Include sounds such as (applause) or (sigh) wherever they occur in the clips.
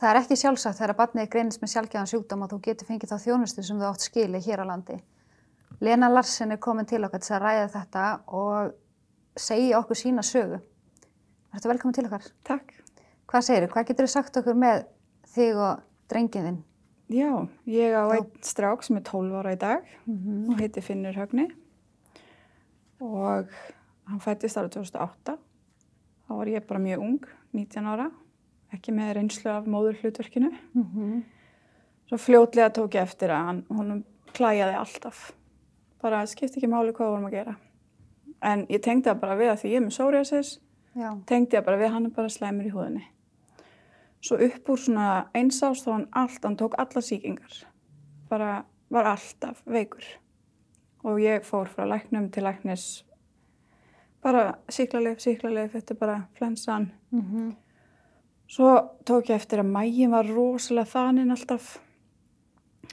Það er ekki sjálfsagt þegar að barnið greinist með sjálfgjáðan sjúkdóm og þú getur fengið þá þjónustu sem þú átt skili hér á landi. Lena Larsen er komin til okkar til að ræða þetta og segja okkur sína sögu. Þetta velkomin til okkar. Takk. Hvað segir þú? Hvað getur þú sagt okkur með þig og drengin þinn? Já, ég á einn strák sem er 12 ára í dag og heiti Finnur Högni og hann fættist ára 2008. Þá var ég bara mjög ung, 19 ára, ekki með reynslu af móður hlutverkinu. Svo fljótlega tók ég eftir að hann, honum klæjaði alltaf. Bara skipti ekki máli hvað vorum að gera. En ég tengdi það bara við að því ég er með psoriasis, Já. tengdi það bara við að hann er bara slæmur í húðinni. Svo upp úr svona eins ást þá hann allt, hann tók alla sýkingar. Bara var alltaf veikur. Og ég fór frá læknum til læknis bara síklarleif, síklarleif, þetta er bara flensan. Mm Svo tók ég eftir að mægin var rosalega þaninn alltaf.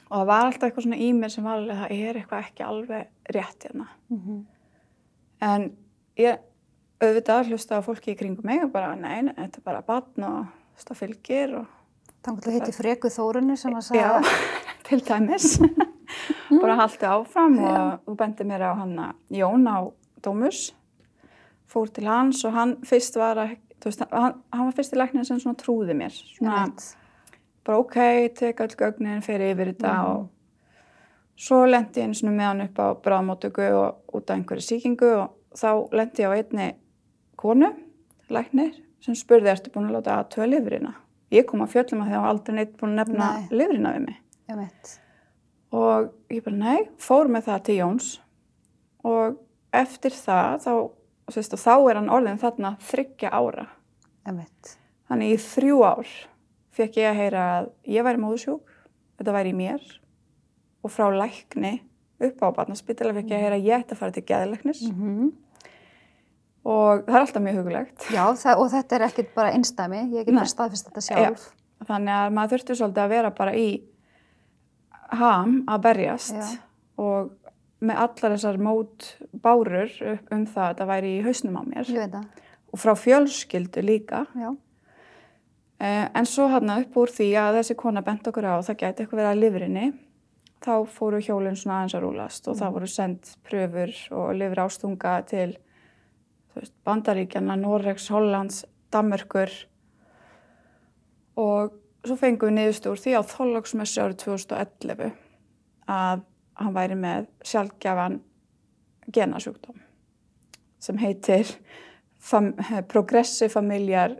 Og það var alltaf eitthvað svona í mér sem var alveg, það er eitthvað ekki alveg rétt hérna. En ég auðvitað hlusta á fólki í kringum mig og bara, nei, nei, þetta er bara batn og þetta fylgir og Þannig að þú hitti Freku Þórunni sem að já, sagða (laughs) til dæmis. (laughs) bara haldi áfram og þú bendi mér á hann að Jón á Dómus, fór til hans og hann fyrst var að, þú veist, hann, hann var fyrst í læknir sem svona trúði mér. Svona, bara ok, tek öll gögnin, fer yfir þetta og svo lendi ég einu svona með hann upp á bráðmótöku og út af einhverju sýkingu og þá lendi ég á einni konu, læknir, sem spurði, ertu búin að láta aðtöða lifrina? Ég kom að fjöllum að það var aldrei neitt búin að nefna Nei. lifrina við mig. Einmitt. Og ég bara, nei, fór með það til Jóns og eftir það, þá, sérst, og þá er hann orðin þarna þryggja ára. Einmitt. Þannig í þrjú ár fekk ég að heyra að ég væri móðusjúk, þetta væri í mér og frá lækni upp á barnaspítala fekk ég að heyra að ég ætti að fara til geðlæknis Mm og það er alltaf mjög hugulegt. Já, það, og þetta er ekkit bara einstæmi, ég get Nei. bara staðfist þetta sjálf. Þannig að maður þurfti svolítið að vera bara í ham að berjast Já. og með allar þessar mót bárur um það að það væri í hausnum á mér og frá fjölskyldu líka. já. Eh, En svo hann upp úr því að þessi kona bent okkur á að það gæti eitthvað verið að lifrinni, þá fóru hjólinn svona aðeins að rúlast og það voru sendt pröfur og lifur ástunga til veist, Bandaríkjana, Noregs, Hollands, Danmörkur og svo fengum við niðurstu úr því á þóllagsmessu árið 2011 að hann væri með sjálfgjafan genasjúkdóm sem heitir fam Progressive Familiar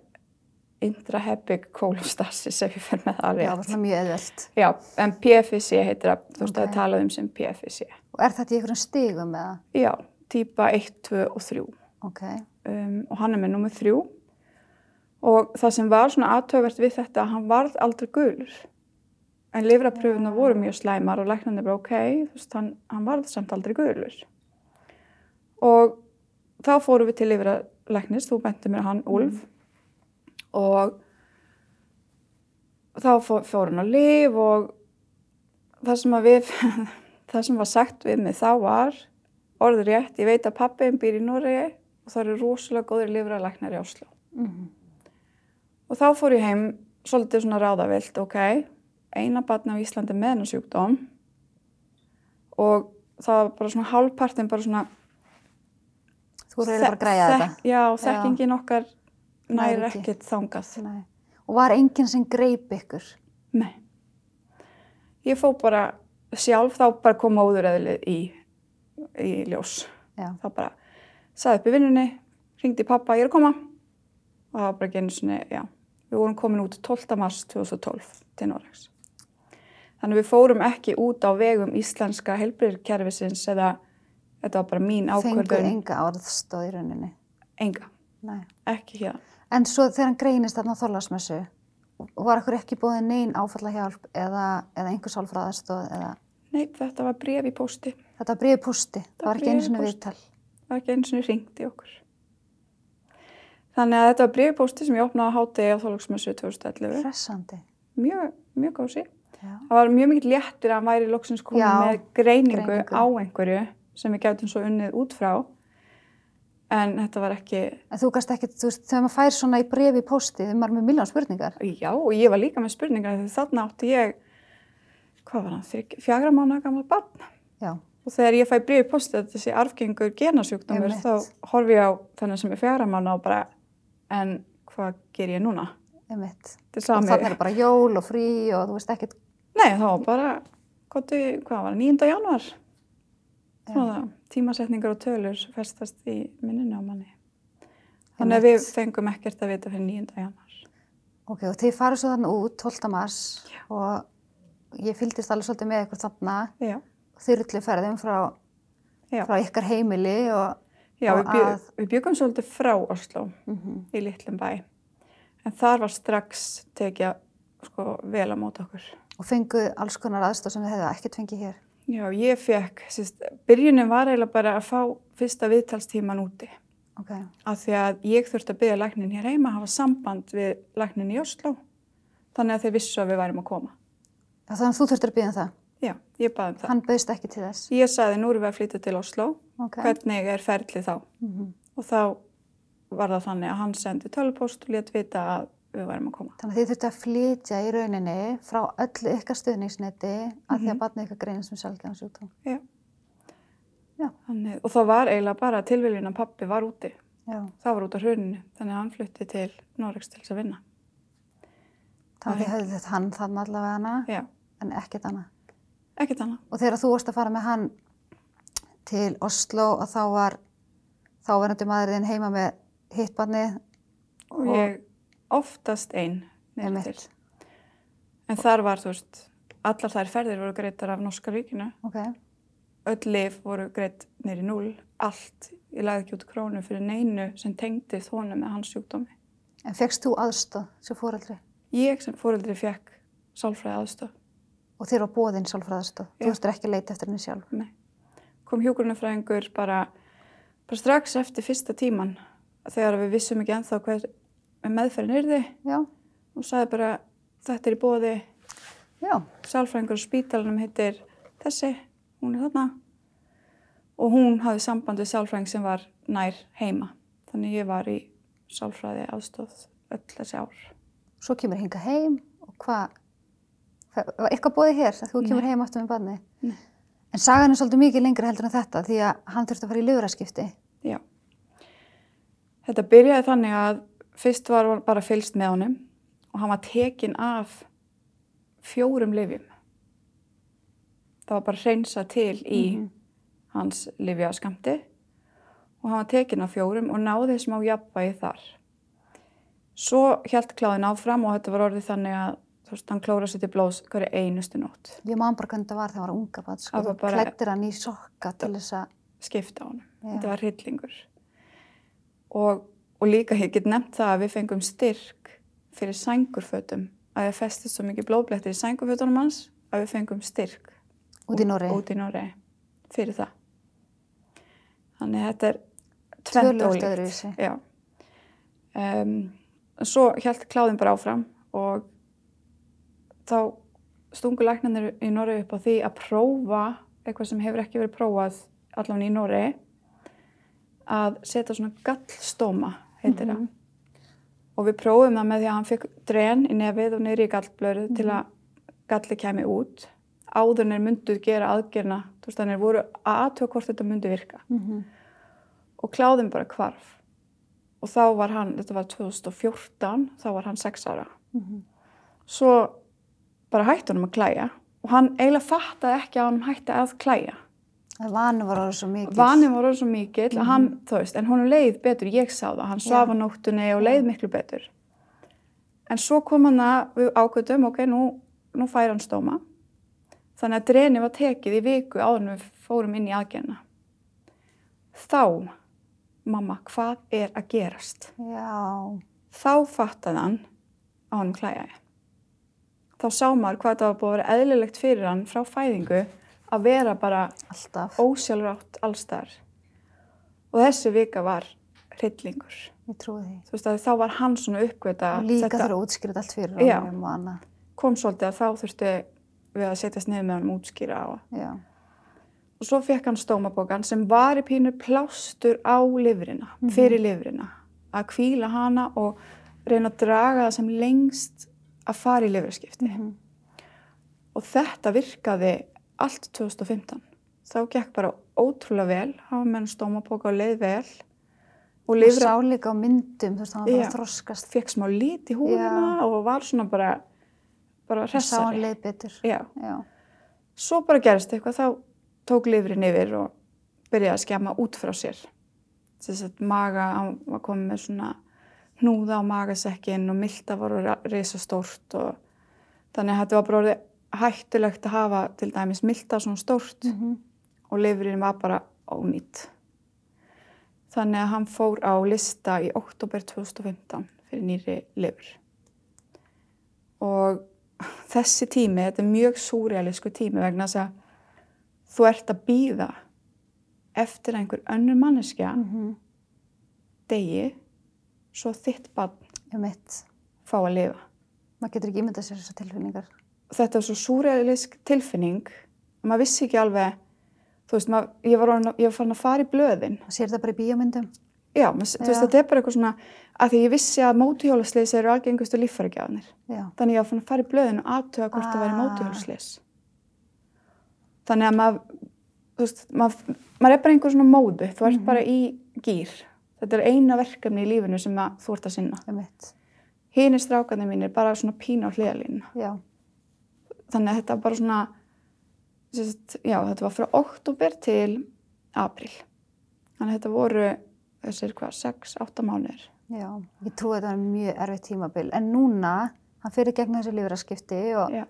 Intrahepatic Cholestasis ef ég fer með það Já, rétt. svona mjög eðvöld. Já, en PFIC heitir það, þú veist Ok. að það talaði um sem PFIC. Og er þetta í einhverjum stigum eða? Já, típa 1, 2 og 3 Ok, um, og hann er með nummer 3 og það sem var svona aðtöfvert við þetta að hann varð aldrei gulur. En lifrapröfuna voru mjög slæmar og læknandi bara ok, þú veist, hann, hann varð samt aldrei gulur. Og þá fórum við til lifralæknis, þú benti mér hann Úlf og þá fór, hann á lif og það sem, að við, (laughs) það sem var sagt við mig þá var orður rétt, ég veit að pappiðin býr í Noregi og það eru rosalega góðir lifralæknar í Oslo. Og þá fór ég heim svolítið svona ráðavilt, ok, eina batna á Íslandi með hennar sjúkdóm og það var bara svona hálfpartin bara svona þú eru eiginlega bara að græja þek- þetta. Já, þekkingin okkar Nær nær ekki. ekkert þangað. Nei. Og var enginn sem greip ykkur? Nei. Ég fó bara sjálf þá bara kom móðureðlið í, í ljós. Já. Þá bara saði upp í vinnunni, ringdi pappa, ég er að koma. Og það var bara einu sinni, já. Við vorum komin út 12. mars 2012 til Noregs. Þannig við fórum ekki út á vegum íslenska helbriðkerfisins eða þetta var bara mín ákvörðun. enga orðstóð í rauninni? Enga. Nei. Ekki hér. En svo þegar hann greinist þarna á þólasmessu, var ekkur ekki búið neyn áfallahjálp eða, eða einhver sálfræðastóð eða Nei, þetta var bref í pósti. þetta var bríði pústi, það var ekki í sinni pósti. viðtal. Það var ekki einu sinni ringt í okkur. Þannig að þetta var brefpósti sem ég opnaði á hátegi á þólagsmessu 2011. Hressandi. Mjög, mjög gósi. Já. Það var mjög mikill léttur að hann væri loksins komið Já, með greiningu, greiningu. á einhverju sem við gætum svo unnið út frá. en þetta var ekki, En þú gast ekkert, þú veist, þegar maður fær svona í brefi í pósti, þegar maður er með miljón spurningar. já, og ég var líka með spurningar því þarna átti ég, hvað var hann, fjögra mánu gammal barn. Já, Og þegar ég fæ bríði postið að þessi arfgengur genasjúkdómur, þá horfi ég á þennan sem er fjögra mánu og bara, en hvað ger ég núna? einmitt. Þetta er Og sami. þannig er bara jól og frí og þú veist ekkert, Nei, það var bara, hvað, hvað var, 9. januar? Já. Svona tímasetningar og tölur festast í minninu á manni. Þannig að við fengum ekkert að vita fyrir 9. januar. ok, og þið farið svo þannig út 12. mars og ég fylgdist alveg svolítið með ykkur þarna, Já, þyrrli ferðum frá, já. frá ykkar heimili og, já við, að- við byggum svolítið frá Oslo mm í litlum bæ. En þar var strax tekið sko, vel að móta okkur. Og fenguð alls konar aðstof sem þið hefðu ekkert fengið hér. Já, ég fekk, byrjunin var eiginlega bara að fá fyrsta viðtalstíman úti. Ok, Af því að ég þurfti að byggja læknin hér heima að hafa samband við læknin í Oslo. Þannig að þeir vissu að við værim að koma. Þannig að þú þurftir að byggja um það. Já, ég baði um það. Hann bauðst ekki til þess. Ég saði nú erum við að flytja til Oslo. Ok. Hvernig er ferlið þá? Mhm. Og þá var það þannig að hann sendi tölvupost og létt vita að við værim að koma. Þannig að þið þurftu að flytja í rauninni frá öllu ykkar stuðningsneti að því að Mhm. barnið ykkar greinast með sjálfgefan sjúkdóm. Já. Já. Þannig, og það var eiginlega bara tilviljun að pappi var úti. Já. Það var út á hruninu. Þannig að hann flytti til Noregs til þess að vinna. Þannig að þið höfðu þetta hann þannig allavega hana Já, en ekkert annað. ekkert annað. Og þegar þú varst að fara með hann til Oslo og þá var þáverandi maðurinn heima með hitt barnið. Og ég oftast einn. En þar var, þú veist, allar þær ferðir voru greitar af Norska ríkinu. Ok, Öll lif voru greitt neyri núl. Allt. Ég lagði ekki út krónu fyrir neinu sem tengdist honum með hans sjúkdómi. en fegst þú aðstof sem fóreldri Ég sem fóreldri fekk sálfræði aðstof. og þér var bóðinn sálfræðastof. Þú Já. þurftir ekki leita eftir henni sjálf. Nei. Kom hjúgrunafræðingur bara, bara strax eftir fyrsta tíman þegar við vissum ekki ennþá hvað meðferðin yrði Já, og sagði bara þetta er í bóði sálfræðingur á spítalanum heitir þessi, hún er þarna og hún hafði samband við sálfræðing sem var nær heima þannig ég var í sálfræði aðstóð öll þessi ár svo kemur hinga heim og hvað, var eitthvað bóðið hér að þú kemur Nei. heim aftur með barnið? Nei. En sagan er svolítið mikið lengri heldur en þetta því að hann þurfti að fara í lifuraskipti. Já. Þetta byrjaði þannig að fyrst var bara fylst með honum og hann var tekin af fjórum lifjum. Það var bara hreinsa til í Mhm. hans lifjaskamti og hann var tekin af fjórum og náði smá jafnvægi þar. Svo hjælt kláðin áfram og þetta var orðið þannig að veist, hann klóra sér til blóðs hverju einustu nótt. Ég man bara hvernig það var þegar hann var unga barn, sko. Þú klættir hann í sokka til þess að, skipta á honum. Já. Þetta var hryllingur. Og, og líka ég get nefnt það að við fengum styrk fyrir sængurfötum. Að það festist svo mikið blóðblettir í sængurfötunum hans að við fengum styrk út í Noregi fyrir það. Þannig að þetta er Tölvöld ólíkt. Um, svo hjælt kláðin bara áfram og þá stungu læknarnir í Noregi upp á því að prófa eitthvað sem hefur ekki verið prófað allan í Noregi að setja svona gallstóma heitir það. Og við prófum það með því að hann fikk dren í nefið og niður í gallblöru til að galli kemi út. Áðurnir mynduð gera aðgerna, þú veist þannig voru að aðtöða hvort þetta myndi virka. Mm Og kláðin bara hvarf. Og þá var hann, þetta var 2014, þá var hann sex ára. Mhm. Svo bara hætti hann að klæja og hann eiginlega fattaði ekki að hann hætti að klæja. Það vanu var orðið svo mikið. Vanið var orðið svo mikill að hann, þú veist, en honum leið betur, ég sá það, hann svaf á nóttunni og leið miklu betur. En svo kom hann að við ákvöldum, ok, nú, nú fær hann stóma. Þannig að dreni var tekið í viku áður en við fórum inn í aðgerna. Þá, mamma, hvað er að gerast? Já, Þá fattaði hann að honum klæjaði. Þá sá maður hvað þetta var búið að vera eðlilegt fyrir hann frá fæðingu að vera bara alltaf. ósjálfrátt allstar. Og þessi vika var hryllingur. Þá var hann svona uppgöta Og líka þurfa að útskýra allt fyrir Já. og annað. kom svolítið að þá þurfti við að setjast niður með hann útskýra á. Já. og svo fekk hann stómabókan sem var í pínu plástur á lifrina, Mhm. fyrir lifrina að kvíla hana og reyna að draga það sem lengst að fara í lifraskipti Mhm. og þetta virkaði allt 2015 þá gekk bara ótrúlega vel hann var með hann stómabóka og leið vel og Og lifra sá líka á myndum, þú veist, hann var bara að þroskast. fekk smá lit í húðina og var svona bara bara Og sá hann hressari leið betur. Já. Já. svo bara gerist eitthvað þá tók lifrin yfir og byrjaði að skemma út frá sér þess að maga, hann var komið með svona hnúða á magasekkin og milta voru reysa stórt og þannig að þetta var bara orðið hættulegt að hafa til dæmis milta svona stórt Mm og lifrin var bara ónýtt þannig að hann fór á lista í oktober 2015 fyrir nýri lifur og þessi tími, þetta er mjög súrealísku tími vegna þess að þú ert að býða eftir einhver önnur manneskja -hmm. degi svo þitt barn fá að lifa. Maður getur ekki ímyndað sér þessar tilfinningar. Þetta er svo súrealísk tilfinning að maður vissi ekki alveg, þú veist, maður, ég, var orðin, að- ég var farin að fara í blöðin. Það sér þetta bara í bíómyndum. Já, maður, þú veist, Já. þetta er bara eitthvað svona, að því ég vissi að mótuhjólasleis eru algengustu líffæragjafnir. Já. Þannig ég var fann að fara í blöðin og aðtuga hvort það væri Ah. mótuhjólasleis. Þannig að maður, þú veist, maður, maður er bara einhver svona móðu, þú ert Mhm. bara í gýr. Þetta er eina verkefni í lífinu sem þú ert að sinna. Um mitt. Hínir strákarnir mínir bara svona pína á hliðalínu. Þannig að þetta var bara svona, sérst, já, þetta var frá oktober til april. Þannig að þetta voru þessir hvað, 6-8 mánuðir. Já. Ég trúi að þetta var mjög erfitt tímabil. En núna, hann fyrir gegn þessu lífraskipti og Já.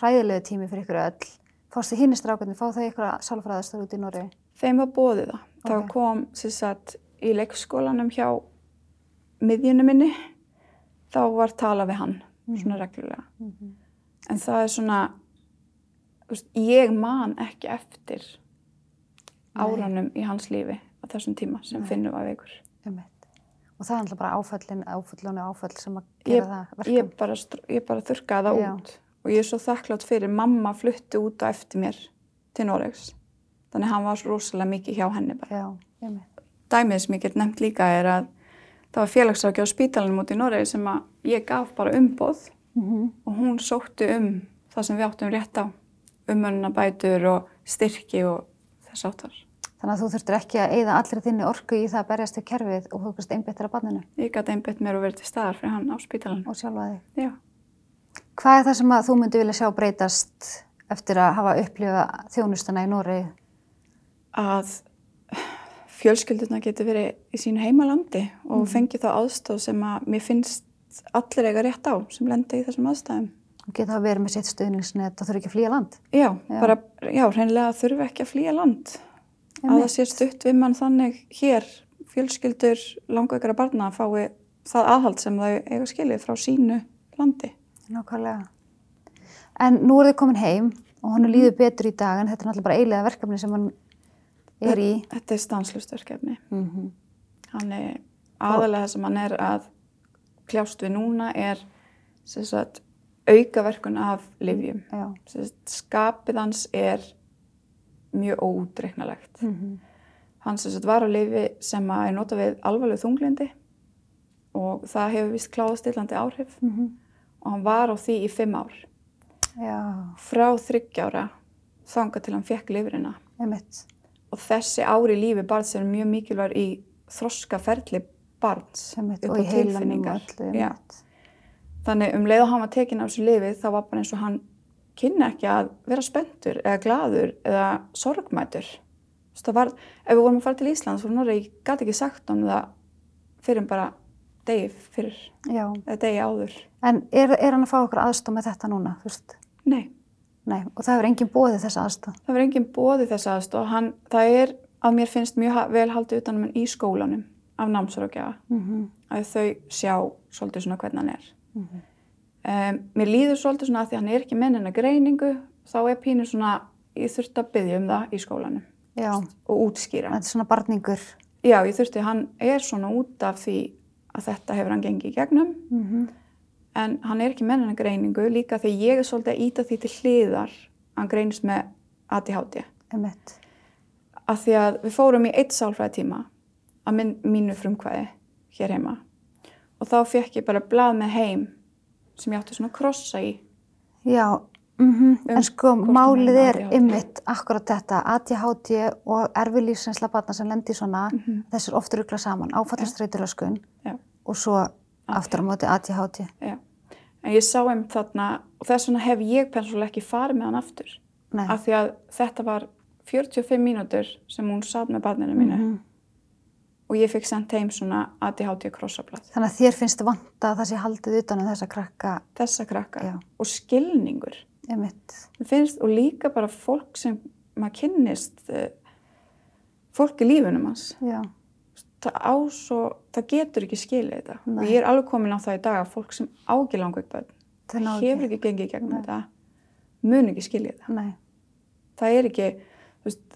hræðilegu tími fyrir ykkur öll. Fórstu hinn strákarnir, fá þau ykkur sálfræðastöð út í Noregi? Þeim var bóðið það. Það Ok. kom sagt í leikskólanum hjá miðjunum minni. Þá var tala við hann svona reglulega. Mm -hmm. En það er svona, veist, ég man ekki eftir Nei. áranum í hans lífi á þessum tíma sem Nei. finnum var veikur. Og það er alltaf bara áföllin, áföllun og áföll sem að Ég, gera það verkum. ég, bara, ég bara þurrkaði það Já. út og ég er svo þakklátt fyrir mamma flutti út á eftir mér til Noregs. Þannig að hann var svo rosalega mikið hjá henni bara. Já, dæmið sem ég get nefnt líka er að það var félagsrákja á spítalinn út í Noregi sem að ég gaf bara umboð Mm og hún sótti um það sem við áttum rétt á umönnabætur og styrki og þess áttar. Þannig að þú þurftir ekki að eyða allri þinni orku í það að berjast við kerfið og þú kannst einbyttir að banninu Ég gæti einbett mér og verið til staðar fyrir hann á spítalinn. og sjálfa þig. Já. Hvað er það sem að þú myndi vilja sjá breytast eftir að hafa upplifað þjónustana í Nóri? Að fjölskylduna geti verið í sínu heimalandi og Mhm. fengi þá aðstóð sem að mér finnst allir eiga rétt á sem lenda í þessum aðstæðum. og geta að vera með sitt stuðningsnet og þurfa ekki að flýja land. Já, Já. bara, já, hreinlega þurfi ekki að flýja land. að það sé stutt við mann þannig hér fjölskyldur langveikara barna fái það aðhald sem þau eiga skilið frá sínu landi. Nákvæmlega. En nú er þið komin heim og hann líður betur í dag en þetta er náttúrulega bara eiginlega verkefni sem hann er í. Þetta er stanslust verkefni. Mm -hmm. Hann er aðalega það sem hann er að kljást við núna er sagt, aukaverkun af livjum. Já. Sem sagt, Skapið hans er mjög óútreiknalegt. Mm -hmm. Hann sagt var á lifi sem er nota við alvarleg þunglindi og það hefur vist kláðastillandi áhrif og hann var á því í fimm ár. Já, Frá þryggjára þanga til hann fekk einmitt. og þessi ári í lífi barns er mjög mikilvægur í þroskaferli barns einmitt. upp á tilfinningar. einmitt. Þannig um leið og hann var tekinn af þessu lifi þá var bara eins og hann kynna ekki að vera spenntur eða gladur eða sorgmætur. Var, ef við vorum að fara til Íslands og Noregi, ég gæti ekki sagt hann það fyrir bara degi fyrir, Já. eða degi áður. En er, er hann að fá okkur aðstof með þetta núna? Veist? Nei, Nei, og það hefur enginn bóðið þessa aðstof. það var enginn bóði þess aðstof. Hann, það er að mér finnst mjög ha- vel haldið utanum hann í skólanum af námsrákjafa. Mm -hmm. að þau sjá svolítið svona hvernig hann er. Mhm. Um, mér líður svolítið svona að því að hann er ekki með hennar greiningu, þá er pínu svona, ég þurfti að byggja um það í skólanum Já, og útskýra. þetta er svona barningur. Já, ég þurfti, hann er svona út af því að þetta hefur hann gengið í gegnum, Mm -hmm. en hann er ekki með hennar greiningu líka þegar ég er svolítið að íta því til hliðar að hann greinist með ADHD. Að því að við fórum í eitt sálfræði tíma að minn, mínu frumkvæði hér heima og þá fekk ég bara blað með heim sem ég átti svona að krossa í Já, mm en sko hvort hún málið er ymmit akkurat þetta, ADHD og erfi lífsreynsla batna sem lendi svona, þessi er oft ruggla saman, áfallastreituröskun Já. og svo aftur á móti ADHD. Já. En ég sá einmitt þarna og þess vegna hef ég persónulega ekki farið með hann aftur. Nei. Af því að þetta var 45 mínútur sem hún satt með barninu mínu Mhm. Og ég fikk sendt heim svona ADHD krossablað. Þannig að þér finnst vanta að það sé haldið utan um þessa krakka, Þessa krakka Já. og skilningur. ymmit. Mér finnst og líka bara fólk sem maður kynnist, uh, fólk í lífunum hans. Já, Það á svo, það getur ekki skilið þetta. Nei. Og ég er alveg komin á það í dag að fólk sem ági langveik börn, þau ná hefur ekki. gengið gegnum þetta, mun ekki skilja þetta. Nei, það er ekki,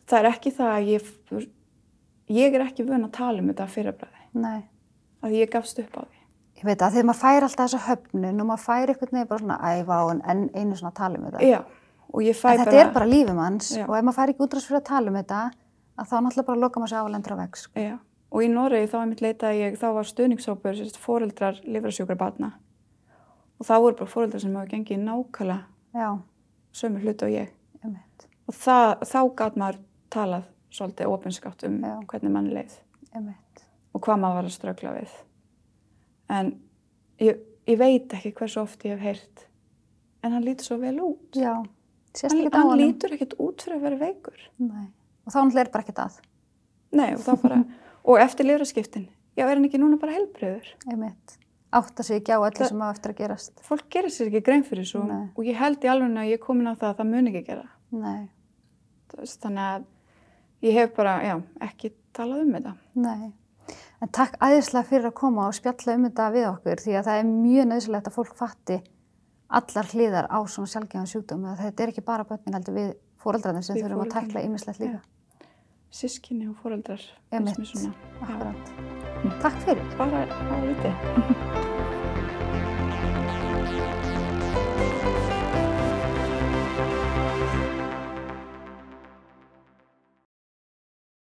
það er ekki það að ég, ég er ekki vön að tala um þetta fyrirbræði, nei. að ég gafst upp á því. Ég veit að þegar maður fær alltaf þessa höfnun og maður fær einhvern veginn bara svona æfa á en einu svona að tala um þetta. Já, og ég fæ En þetta bara, er bara lífum hans Já. og ef maður fær ekki útrás fyrir að tala um þetta, að þá náttúrulega bara loka maður sér á að lendur á veg. Sko. já, og í Noregi þá einmitt leitaði ég, þá var stuðningshópur, sérst, foreldrar lifrasjúkra batna og þá voru bara foreldrar sem hafa gengið nákvæmlega Já, sömu hluti og ég ymmit, og það, þá gat maður talað svolítið opinskátt um Já. hvernig mann leið ymmit. og hvað maður var að ströggla við. En ég, ég veit ekki hversu oft ég hef heyrt, en hann lítur svo vel út. Já, Hann, ekki á hann honum. lítur ekkert út fyrir að vera veikur. Nei. Og þá náttúrulega er bara ekkert að, Nei, og þá bara, (laughs) og eftir lifraskiptin, já, er hann ekki núna bara helbriður? ymmit. Átta sig ekki á Það- sem á eftir að gerast. Fólk gerir sér ekki grein fyrir svo Nei. og ég held í alveg að ég er komin á það að það mun ekki gera. Nei, Þannig að ég hef bara, já, ekki talað um þetta. nei. En takk æðislega fyrir að koma og spjalla um þetta við okkur því að það er mjög nöðsilegt að fólk fatti allar hliðar á svona sjálfgefan sjúkdóm. Að Þetta er ekki bara börnin heldur við fóreldrarnir sem Við þurfum að tækla ýmislegt líka. Sískinni og svona. Já, Akkurat. Takk fyrir. bara á liti.